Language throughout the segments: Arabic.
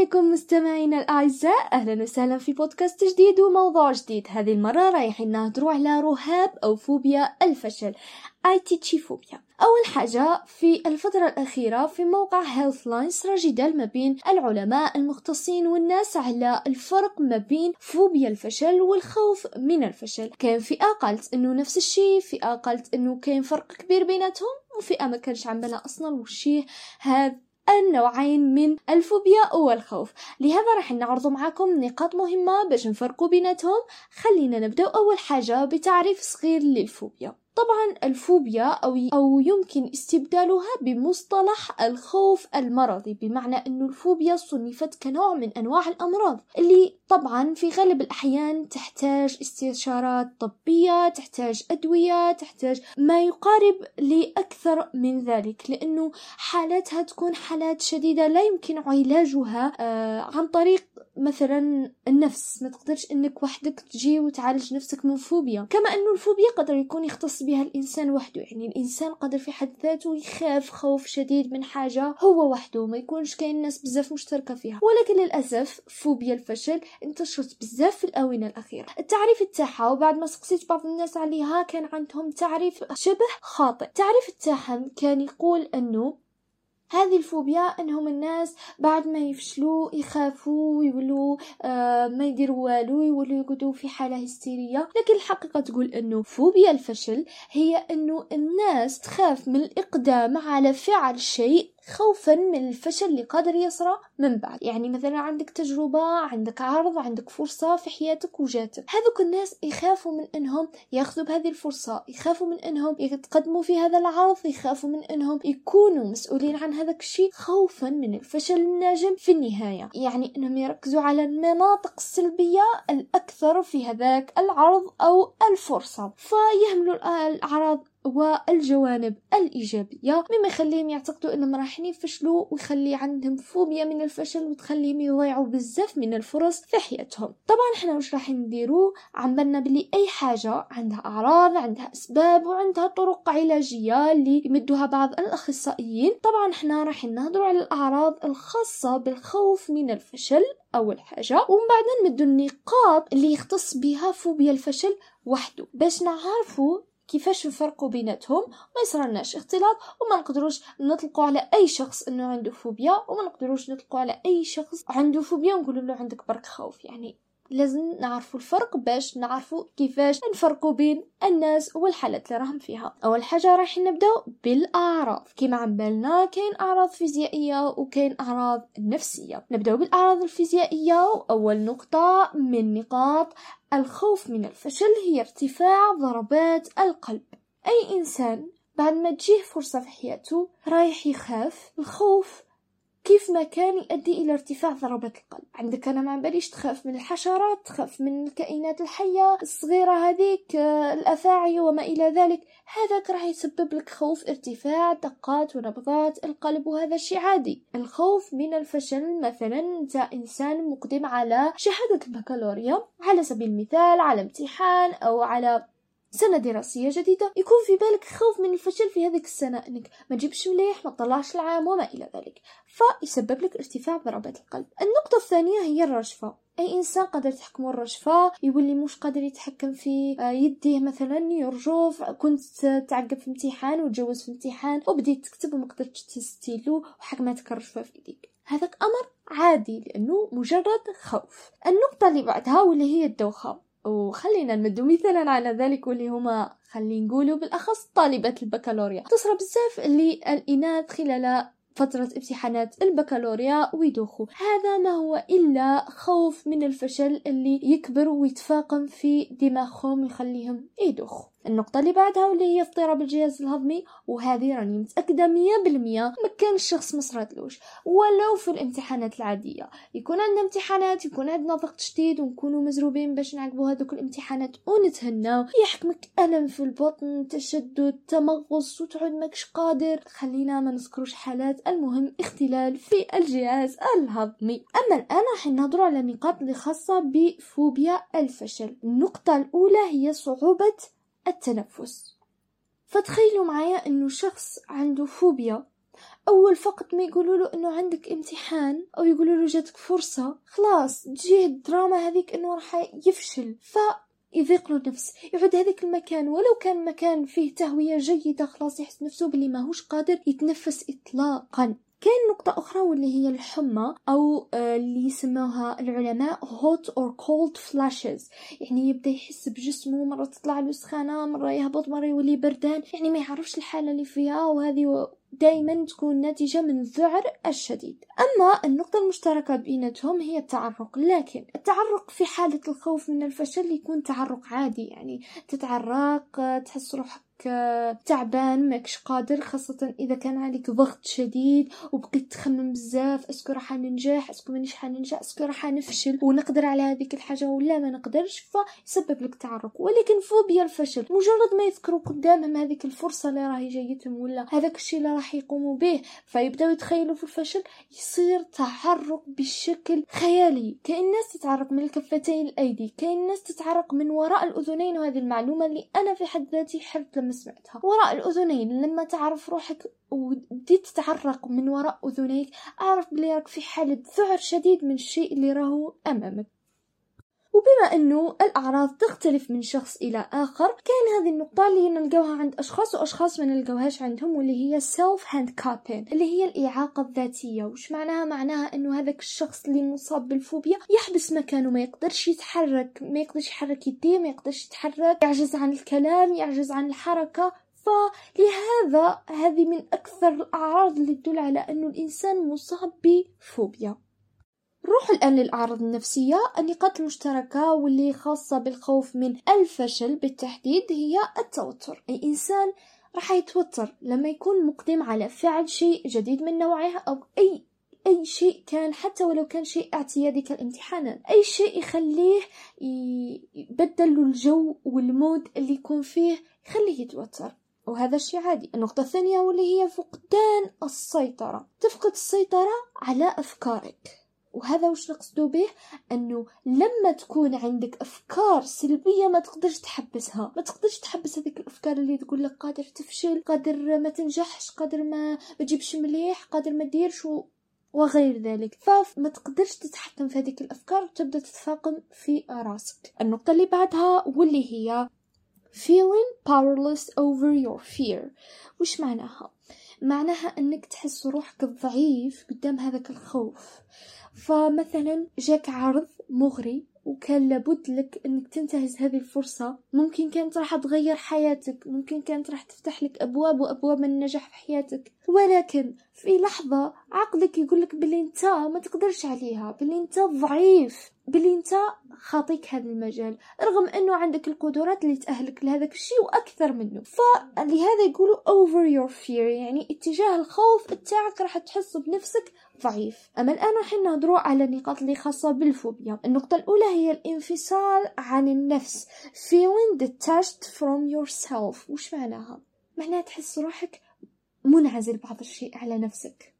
عليكم مستمعينا الأعزاء. أهلا وسهلا في بودكاست جديد وموضوع جديد. هذه المرة رايحين نهدروا على رهاب أو فوبيا الفشل atychiphobia. أول حاجة في الفترة الأخيرة في موقع Healthline صار جدال ما بين العلماء المختصين والناس على الفرق ما بين فوبيا الفشل والخوف من الفشل. كان فئة قالت إنه نفس الشيء فئة قالت إنه كاين فرق كبير بيناتهم وفئة ما كانش بالها أصلا وشيه هذا النوعين من الفوبيا والخوف. لهذا راح نعرض معكم نقاط مهمة باش نفرقوا بيناتهم. خلينا نبدأ أول حاجة بتعريف صغير للفوبيا. طبعا الفوبيا أو, أو يمكن استبدالها بمصطلح الخوف المرضي بمعنى أن الفوبيا صنفت كنوع من أنواع الأمراض اللي طبعا في غالب الأحيان تحتاج استشارات طبية تحتاج أدوية تحتاج ما يقارب لأكثر من ذلك لأنه حالاتها تكون حالات شديدة لا يمكن علاجها آه عن طريق مثلا النفس. ما تقدرش إنك وحدك تجي وتعالج نفسك من فوبيا. كما إنه الفوبيا قدر يكون يختص بها الإنسان وحده. يعني الإنسان قدر في حد ذاته يخاف خوف شديد من حاجة هو وحده ما يكونش كاين ناس بزاف مشتركة فيها. ولكن للأسف فوبيا الفشل انتشرت بزاف في الآونة الأخيرة. التعريف تاعها وبعد ما سقسيت بعض الناس عليها كان عندهم تعريف شبه خاطئ. التعريف تاعهم كان يقول أنه هذه الفوبيا أنهم الناس بعد ما يفشلوا يخافوا ويولوا آه ما يديروا والو يولوا يقعدوا في حالة هستيرية. لكن الحقيقة تقول إنه فوبيا الفشل هي إنه الناس تخاف من الإقدام على فعل شيء خوفا من الفشل اللي قادر يصرى من بعد. يعني مثلا عندك تجربة عندك عرض عندك فرصة في حياتك وجاتك. هذوك الناس يخافوا من إنهم ياخذوا بهذه الفرصة يخافوا من إنهم يتقدموا في هذا العرض يخافوا من إنهم يكونوا مسؤولين عن هذاك الشيء. خوفا من الفشل الناجم في النهاية. يعني إنهم يركزوا على المناطق السلبية الأكثر في هذاك العرض أو الفرصة. فيهملوا الأعراض والجوانب الإيجابية مما يخليهم يعتقدوا أنهم راح يفشلوا ويخلي عندهم فوبيا من الفشل وتخليهم يضيعوا بزاف من الفرص في حياتهم. طبعا إحنا وش راح نديرو عملنا بلي أي حاجة عندها أعراض عندها أسباب وعندها طرق علاجية اللي يمدوها بعض الأخصائيين. طبعا إحنا راح نهضروا على الأعراض الخاصة بالخوف من الفشل أول حاجة. ومن بعد نمدو النقاط اللي يختص بها فوبيا الفشل وحده. باش نعرفوا كيفاش نفرقوا بيناتهم؟ ما يصرالناش اختلاط وما نقدروش نطلقوا على أي شخص إنه عنده فوبيا وما نقدروش نطلقوا على أي شخص عنده فوبيا ونقول له عندك برك خوف. يعني لازم نعرفوا الفرق باش نعرفوا كيفاش نفرقوا بين الناس والحالات اللي راهم فيها. أول حاجة راح نبداو بالأعراض. كما عم بالنا كاين أعراض فيزيائية وكاين أعراض نفسية. نبداو بالأعراض الفيزيائية واول نقطة من نقاط الخوف من الفشل هي ارتفاع ضربات القلب. أي إنسان بعد ما تجيه فرصة في حياته رايح يخاف الخوف كيف ما كان يؤدي إلى ارتفاع ضربات القلب. عندك أنا ما باليش تخاف من الحشرات تخاف من الكائنات الحية الصغيرة هذيك الأفاعي وما إلى ذلك. هذاك راح يسبب لك خوف ارتفاع دقات ونبضات القلب وهذا شيء عادي. الخوف من الفشل مثلا أنت إنسان مقدم على شهادة البكالوريا على سبيل المثال على امتحان أو على سنة دراسية جديدة. يكون في بالك خوف من الفشل في هذيك السنة إنك ما تجيبش مليح ما تطلعش العام وما إلى ذلك. فيسبب لك ارتفاع ضربات القلب. النقطة الثانية هي الرجفة أي إنسان قادر يتحكم الرجفة يولي مش قادر يتحكم في يديه مثلا يرجف كنت تعقب في امتحان وتجوز في امتحان وبديت تكتب وما قدرتش تستيلو وحكمتك الرجفة في ايديك هذاك أمر عادي لأنه مجرد خوف. النقطة اللي بعدها واللي هي الدوخة. وخلينا نمدو مثالا على ذلك واللي هما خلينا نقولوا بالأخص طالبات البكالوريا. تصرى بزاف اللي الاناث خلال فترة امتحانات البكالوريا ويدوخوا. هذا ما هو إلا خوف من الفشل اللي يكبر ويتفاقم في دماغهم يخليهم يدوخوا. النقطة اللي بعدها واللي هي اضطراب الجهاز الهضمي وهذه راني متأكدة مية بالمية ما كان الشخص مصراتلوش. ولو في الامتحانات العادية. يكون عندنا امتحانات يكون عندنا ضغط شديد ونكونوا مزروبين باش نعقبوا هذوك الامتحانات ونتهناو. يحكمك ألم في البطن تشدد تمغص وتعود ماكش قادر. خلينا ما نذكروش حالات. المهم اختلال في الجهاز الهضمي. أما الآن راح نهضروا على النقاط اللي خاصة بفوبيا الفشل. النقطة الأولى هي صعوبة التنفس. فتخيلوا معايا إنه شخص عنده فوبيا. أول فقط ما يقولوا له إنه عندك امتحان أو يقولوا له جاتك فرصة خلاص تجيه الدراما هذيك إنه راح يفشل. ف يضيق له النفس يعود هذاك المكان. ولو كان مكان فيه تهوية جيدة خلاص يحس نفسه بلي ماهوش قادر يتنفس إطلاقا. كاين نقطة أخرى واللي هي الحمى أو آه، اللي يسموها العلماء hot or cold flashes. يعني يبدأ يحس بجسمه مرة تطلع له سخانة مرة يهبط مرة يولي بردان. يعني ما يعرفش الحالة اللي فيها وهذه دائما تكون ناتجة من الذعر الشديد. أما النقطة المشتركة بيناتهم هي التعرق. لكن التعرق في حالة الخوف من الفشل يكون تعرق عادي. يعني تتعرق تحس روحك تعبان ماكش قادر خاصة إذا كان عليك ضغط شديد وبقيت تخمم بزاف. est-ce que راح ننجح est-ce que مانيش حننجح est-ce que راح نفشل ونقدر على هذيك الحاجة ولا ما نقدرش فيسبب لك تعرق. ولكن فوبيا الفشل مجرد ما يذكروا قدامهم هذيك الفرصة اللي راهي جايتهم ولا هذاك الشيء اللي راح يقوموا به فيبداو يتخيلوا في الفشل يصير تعرق بشكل خيالي. كاين ناس تتعرق من الكفتين الأيدي كاين ناس تتعرق من وراء الأذنين. وهذه المعلومة اللي أنا في حد ذاتي حرت لما سمعتها وراء الأذنين لما تعرف روحك وبديت تتعرق من وراء أذنيك أعرف بلي راك في حالة ذعر شديد من الشيء اللي راهو أمامك. وبما أنه الأعراض تختلف من شخص إلى آخر كاين هذه النقطة اللي نلقاوها عند أشخاص وأشخاص ما نلقاوهاش عندهم واللي هي هاند كابين اللي هي الإعاقة الذاتية. وش معناها؟ معناها أنه هذاك الشخص اللي مصاب بالفوبيا يحبس مكانه ما يقدرش يتحرك ما يقدرش يحرك يديه ما يقدرش يتحرك يعجز عن الكلام يعجز عن الحركة. فلهذا هذه من أكثر الأعراض اللي تدل على أنه الإنسان مصاب بفوبيا. نروح الآن للأعراض النفسية. النقاط المشتركة واللي خاصة بالخوف من الفشل بالتحديد هي التوتر. الإنسان راح يتوتر لما يكون مقدم على فعل شيء جديد من نوعه أو أي أي شيء كان حتى ولو كان شيء اعتيادي كالامتحانات. أي شيء يخليه يبدل الجو والمود اللي يكون فيه يخليه يتوتر. وهذا الشيء عادي. النقطة الثانية واللي هي فقدان السيطرة. تفقد السيطرة على أفكارك. وهذا وش نقصدو به؟ أنه لما تكون عندك أفكار سلبية ما تقدرش تحبسها. ما تقدرش تحبس هذيك الأفكار اللي تقول لك قادر تفشل قادر ما تنجحش قادر ما تجيبش مليح قادر ما ديرش وغير ذلك. فما تقدرش تتحكم في هذيك الأفكار وتبدأ تتفاقم في راسك النقطة اللي بعدها واللي هي feeling powerless over your fear. وش معناها؟ معناها إنك تحس روحك ضعيف قدام هذاك الخوف. فمثلا جاك عرض مغري وكان لابد لك إنك تنتهز هذه الفرصة. ممكن كانت راح تغير حياتك ممكن كانت راح تفتح لك أبواب وأبواب النجاح في حياتك. ولكن في لحظة عقلك يقولك بلي أنت ما تقدرش عليها بلي أنت ضعيف بلي أنت خاطيك هذا المجال. رغم إنه عندك القدرات اللي تأهلك لهذاك الشيء وأكثر منه. فلهذا يقولوا over your fear يعني اتجاه الخوف تاعك راح تحس بنفسك ضعيف. أما الآن راح نهضروا على النقاط اللي خاصة بالفوبيا. النقطة الأولى هي الانفصال عن النفس. Feeling detached from yourself. وش معناها؟ معناها تحس روحك منعزل بعض الشيء على نفسك.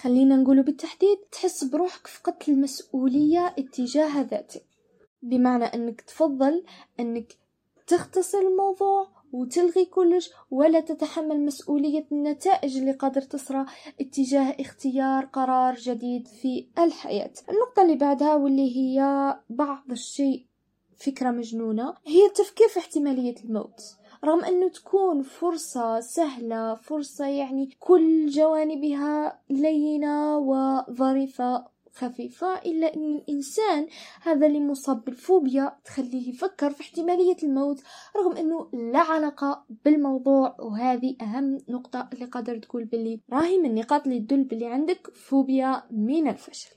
خلينا نقوله بالتحديد تحس بروحك فقدت المسؤولية اتجاه ذاتك. بمعنى أنك تفضل أنك تختصر الموضوع وتلغي كلش ولا تتحمل مسؤولية النتائج اللي قادر تصرى اتجاه اختيار قرار جديد في الحياة. النقطة اللي بعدها واللي هي بعض الشيء فكرة مجنونة هي التفكير في احتمالية الموت. رغم أنه تكون فرصة سهلة فرصة يعني كل جوانبها لينة وظريفة خفيفة إلا أن الإنسان هذا اللي مصاب بالفوبيا تخليه يفكر في احتمالية الموت رغم أنه لا علاقة بالموضوع وهذه أهم نقطة اللي قادر تقول باللي راهي من النقاط اللي تدل باللي عندك فوبيا من الفشل.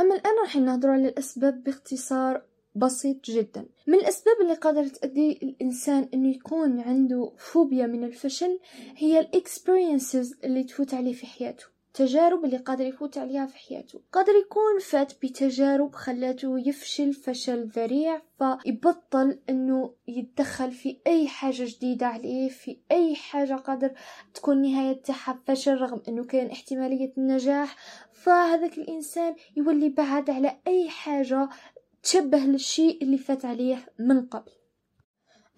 أما الآن راح نهضر على الأسباب باختصار بسيط جدا. من الأسباب اللي قادرة تؤدي الإنسان أنه يكون عنده فوبيا من الفشل هي الإكسبرينسز اللي تفوت عليه في حياته التجارب اللي قادر يفوت عليها في حياته. قادر يكون فات بتجارب خلاته يفشل فشل ذريع فيبطل إنه يتدخل في أي حاجة جديدة عليه في أي حاجة قادر تكون نهاية تاعها فشل رغم إنه كان احتمالية النجاح. فهذاك الإنسان يولي بعد على أي حاجة تشبه للشيء اللي فات عليه من قبل.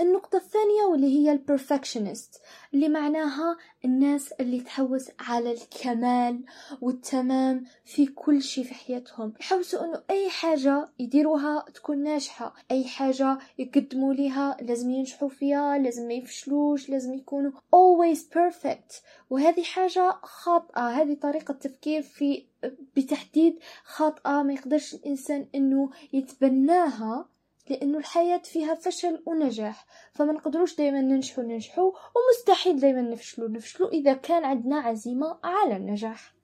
النقطة الثانية واللي هي البرفكشنست اللي معناها الناس اللي تحوس على الكمال والتمام في كل شيء في حياتهم. يحوسوا إنه أي حاجة يديروها تكون ناجحة أي حاجة يقدموا لها لازم ينجحوا فيها لازم ما يفشلوش لازم يكونوا always perfect. وهذه حاجة خاطئة هذه طريقة تفكير في بتحديد خاطئة ما يقدرش الإنسان إنه يتبناها. لأنه الحياة فيها فشل ونجاح فما نقدروش دايما ننجحوا ننجحوا ومستحيل دايما نفشلوا نفشلوا إذا كان عندنا عزيمة على النجاح.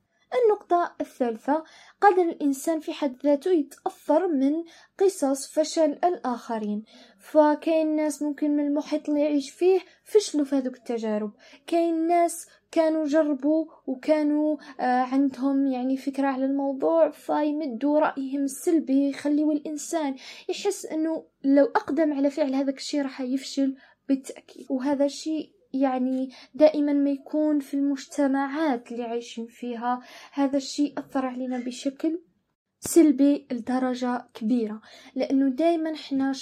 النقطة الثالثة. قدر الإنسان في حد ذاته يتأثر من قصص فشل الآخرين. فكاين ناس ممكن من المحيط اللي يعيش فيه فشلوا في هذوك التجارب. كاين ناس كانوا جربوا وكانوا آه عندهم يعني فكرة على الموضوع فيمدوا رأيهم السلبي يخليوا الإنسان يحس أنه لو أقدم على فعل هذا الشيء راح يفشل بالتأكيد. وهذا الشيء يعني دائما ما يكون في المجتمعات اللي عايشين فيها. هذا الشيء أثر علينا بشكل سلبي لدرجة كبيرة لأنه دايما إحنا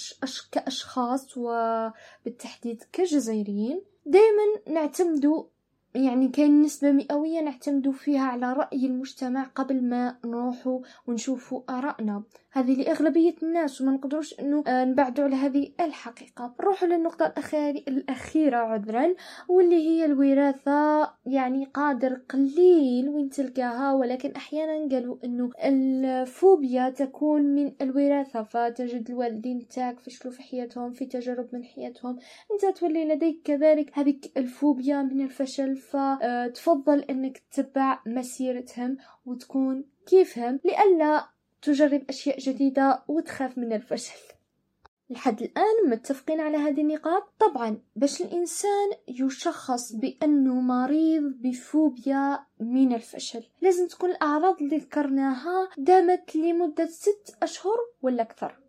كأشخاص وبالتحديد كجزائريين دايما نعتمدوا يعني كاين نسبة مئوية نعتمدوا فيها على رأي المجتمع قبل ما نروحوا ونشوفوا آرائنا. هذه لأغلبية الناس وما نقدروش أنه آه، نبعدوا على هذه الحقيقة. نروحوا للنقطة الأخيرة عذرا واللي هي الوراثة. يعني قادر قليل وين تلقاها ولكن أحيانا قالوا أنه الفوبيا تكون من الوراثة. فتجد الوالدين تاعك فشلوا في حياتهم في تجارب من حياتهم. أنت تولي لديك كذلك هذه الفوبيا من الفشل فتفضل أنك تتبع مسيرتهم وتكون كيفهم لئلا تجرب أشياء جديدة وتخاف من الفشل. لحد الآن متفقين على هذه النقاط. طبعا باش الإنسان يشخص بأنه مريض بفوبيا من الفشل لازم تكون الأعراض اللي ذكرناها دامت لمدة ست أشهر ولا أكثر.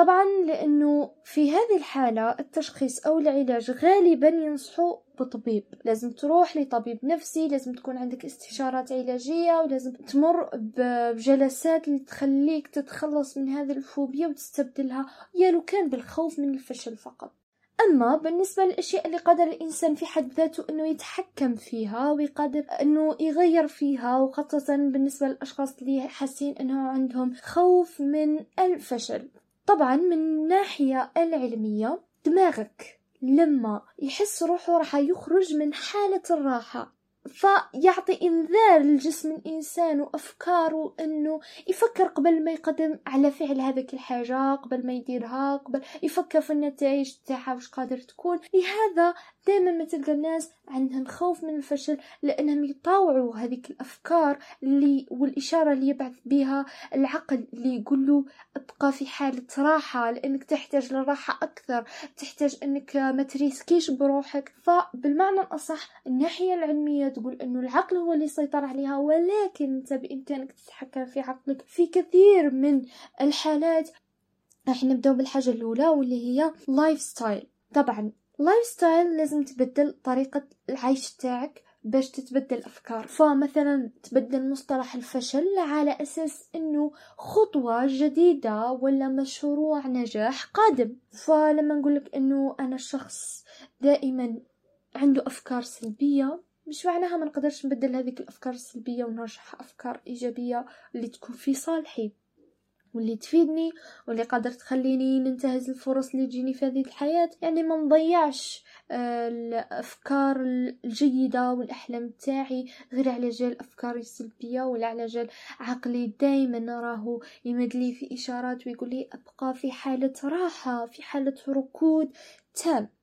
طبعا لأنه في هذه الحالة التشخيص أو العلاج غالبا ينصحوا بطبيب. لازم تروح لطبيب نفسي لازم تكون عندك استشارات علاجية ولازم تمر بجلسات اللي تخليك تتخلص من هذه الفوبيا وتستبدلها يا لو كان بالخوف من الفشل فقط. أما بالنسبة للأشياء اللي قادر الإنسان في حد ذاته أنه يتحكم فيها ويقدر أنه يغير فيها وخاصة بالنسبة للأشخاص اللي حاسين أنه عندهم خوف من الفشل. طبعا من الناحية العلمية دماغك لما يحس روحه راح يخرج من حالة الراحة. فيعطي إنذار لجسم الإنسان وأفكاره أنه يفكر قبل ما يقدم على فعل هذيك الحاجة قبل ما يديرها قبل يفكر في النتائج تاعها واش قادر تكون. لهذا دائما ما تلقى الناس عندهم خوف من الفشل لأنهم يطاوعوا هذيك الأفكار اللي والإشارة اللي يبعث بها العقل اللي يقول له أبقى في حالة راحة لأنك تحتاج للراحه أكثر تحتاج أنك ما تريسكيش بروحك. فبالمعنى الأصح الناحية العلمية تقول إنه العقل هو اللي يسيطر عليها ولكن انت بامكانك تتحكم في عقلك في كثير من الحالات. راح نبداو بالحاجة الأولى واللي هي lifestyle طبعا lifestyle لازم تبدل طريقة العيش تاعك باش تتبدل الافكار فمثلا تبدل مصطلح الفشل على أساس إنه خطوة جديدة ولا مشروع نجاح قادم. فلما نقولك إنه أنا شخص دائما عنده أفكار سلبية مش معناها ما نقدرش نبدل هذيك الأفكار السلبية ونرجعها أفكار إيجابية اللي تكون في صالحي واللي تفيدني واللي قادر تخليني ننتهز الفرص اللي تجيني في هذه الحياة. يعني ما نضيعش آه، الأفكار الجيدة والأحلام تاعي غير على جال الأفكار السلبية ولا على جال عقلي. دايما نراه يمدلي في إشارات ويقول لي أبقى في حالة راحة في حالة ركود تام.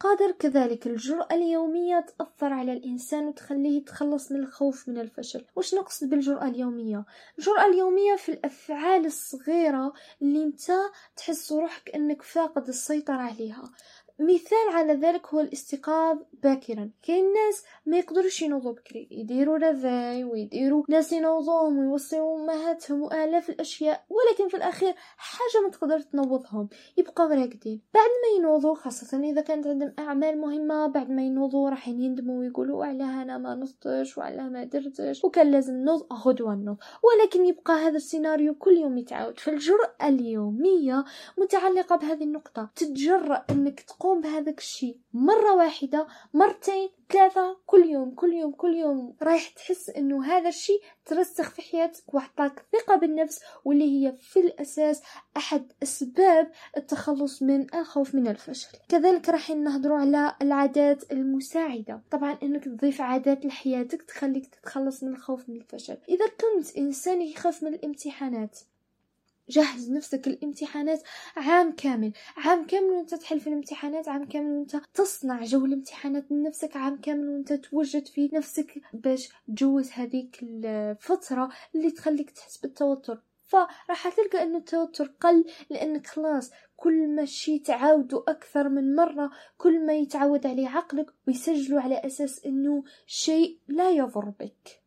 قادر كذلك الجرأة اليومية تأثر على الإنسان وتخليه يتخلص من الخوف من الفشل وش نقصد بالجرأة اليومية؟ الجرأة اليومية في الأفعال الصغيرة اللي انت تحس روحك أنك فاقد السيطرة عليها مثال على ذلك هو الاستيقاظ باكرا. كاين ناس ما يقدروش ينوضوا بكري. يديروا رافاي ويديروا ناس ينوضوهم ويوصيوا أمهاتهم وآلاف الأشياء. ولكن في الأخير حاجة ما تقدر تنوضهم. يبقاو راقدين بعد ما ينوضوا خاصة إذا كانت عندهم أعمال مهمة بعد ما ينوضوا راح يندموا ويقولوا على أنا ما نضتش وعلى ما درتش. وكان لازم نوض غدوة نوض. ولكن يبقى هذا السيناريو كل يوم يتعاود. فالجرأة اليومية متعلقة بهذه النقطة. تتجرأ إنك تقوم بهذاك الشيء مرة واحدة مرتين ثلاثة كل يوم كل يوم كل يوم. رايح تحس إنه هذا الشيء ترسخ في حياتك وعطاك ثقة بالنفس واللي هي في الأساس أحد أسباب التخلص من الخوف من الفشل. كذلك راح نهضروا على العادات المساعدة. طبعا إنك تضيف عادات لحياتك تخليك تتخلص من الخوف من الفشل. إذا كنت إنسان يخاف من الامتحانات جهز نفسك الامتحانات عام كامل. عام كامل وانت تحل في الامتحانات عام كامل وانت تصنع جو الامتحانات من نفسك عام كامل وانت توجد في نفسك باش تجوز هذيك الفترة اللي تخليك تحس بالتوتر. فراح تلقى انه التوتر قل لانك خلاص كل ما شي تعاودوا أكثر من مرة كل ما يتعود عليه عقلك ويسجلوا على أساس أنه شيء لا يضر بك.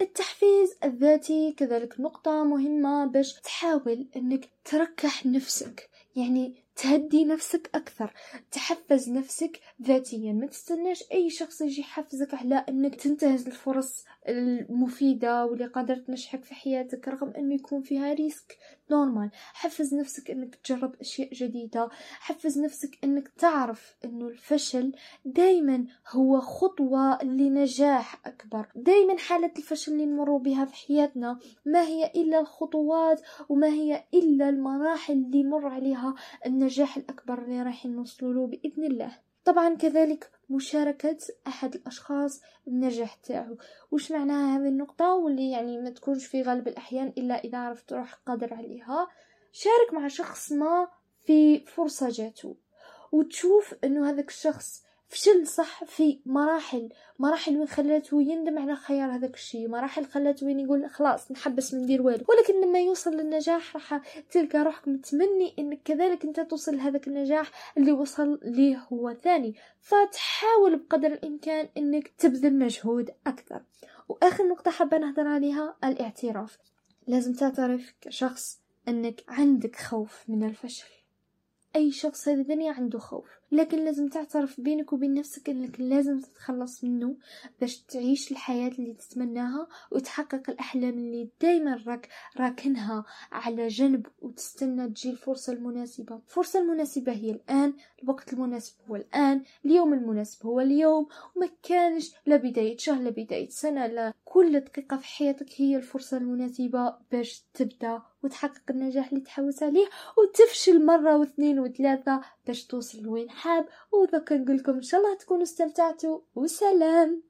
التحفيز الذاتي كذلك نقطة مهمة باش تحاول إنك تريح نفسك يعني تهدي نفسك أكثر تحفز نفسك ذاتيا ما تستناش أي شخص يجي يحفزك على أنك تنتهز الفرص المفيدة واللي قادرة تنجحك في حياتك رغم أنه يكون فيها risque normal. حفز نفسك أنك تجرب أشياء جديدة. حفز نفسك أنك تعرف أنه الفشل دايما هو خطوة لنجاح أكبر. دايما حالة الفشل اللي نمر بها في حياتنا ما هي إلا الخطوات وما هي إلا المراحل اللي مر عليها النجاح الأكبر اللي راح نوصلوا له بإذن الله. طبعا كذلك مشاركة أحد الأشخاص النجاح تاعو. وش معناها هذه النقطة؟ واللي يعني ما تكونش في غالب الأحيان إلا إذا عرفت روح قادر عليها. شارك مع شخص ما في فرصة جاتو. وتشوف أنه هذاك الشخص فشل صح في مراحل مراحل وين خلاته يندم على خيار هذاك الشيء مراحل خلاته وين يقول خلاص نحبس من ندير والو. ولكن لما يوصل للنجاح راح تلقى روحك متمني إنك كذلك أنت توصل لهذاك النجاح اللي وصل ليه هو ثاني. فتحاول بقدر الإمكان إنك تبذل مجهود أكثر. وآخر نقطة حابة نهضر عليها الاعتراف. لازم تعترف كشخص إنك عندك خوف من الفشل. أي شخص هذه الدنيا عنده خوف. لكن لازم تعترف بينك وبين نفسك إنك لازم تتخلص منه باش تعيش الحياة اللي تتمناها وتحقق الأحلام اللي دايما راك راكنها على جنب وتستنى تجي الفرصة المناسبة. الفرصة المناسبة هي الآن الوقت المناسب هو الآن اليوم المناسب هو اليوم. وما كانش لا بداية شهر لا بداية سنة لا. كل دقيقة في حياتك هي الفرصة المناسبة باش تبدأ وتحقق النجاح اللي تحوس عليه وتفشل مرة واثنين وثلاثة باش توصل لوين حاب. وذاك نقول لكم إن شاء الله تكونوا استمتعتوا وسلام!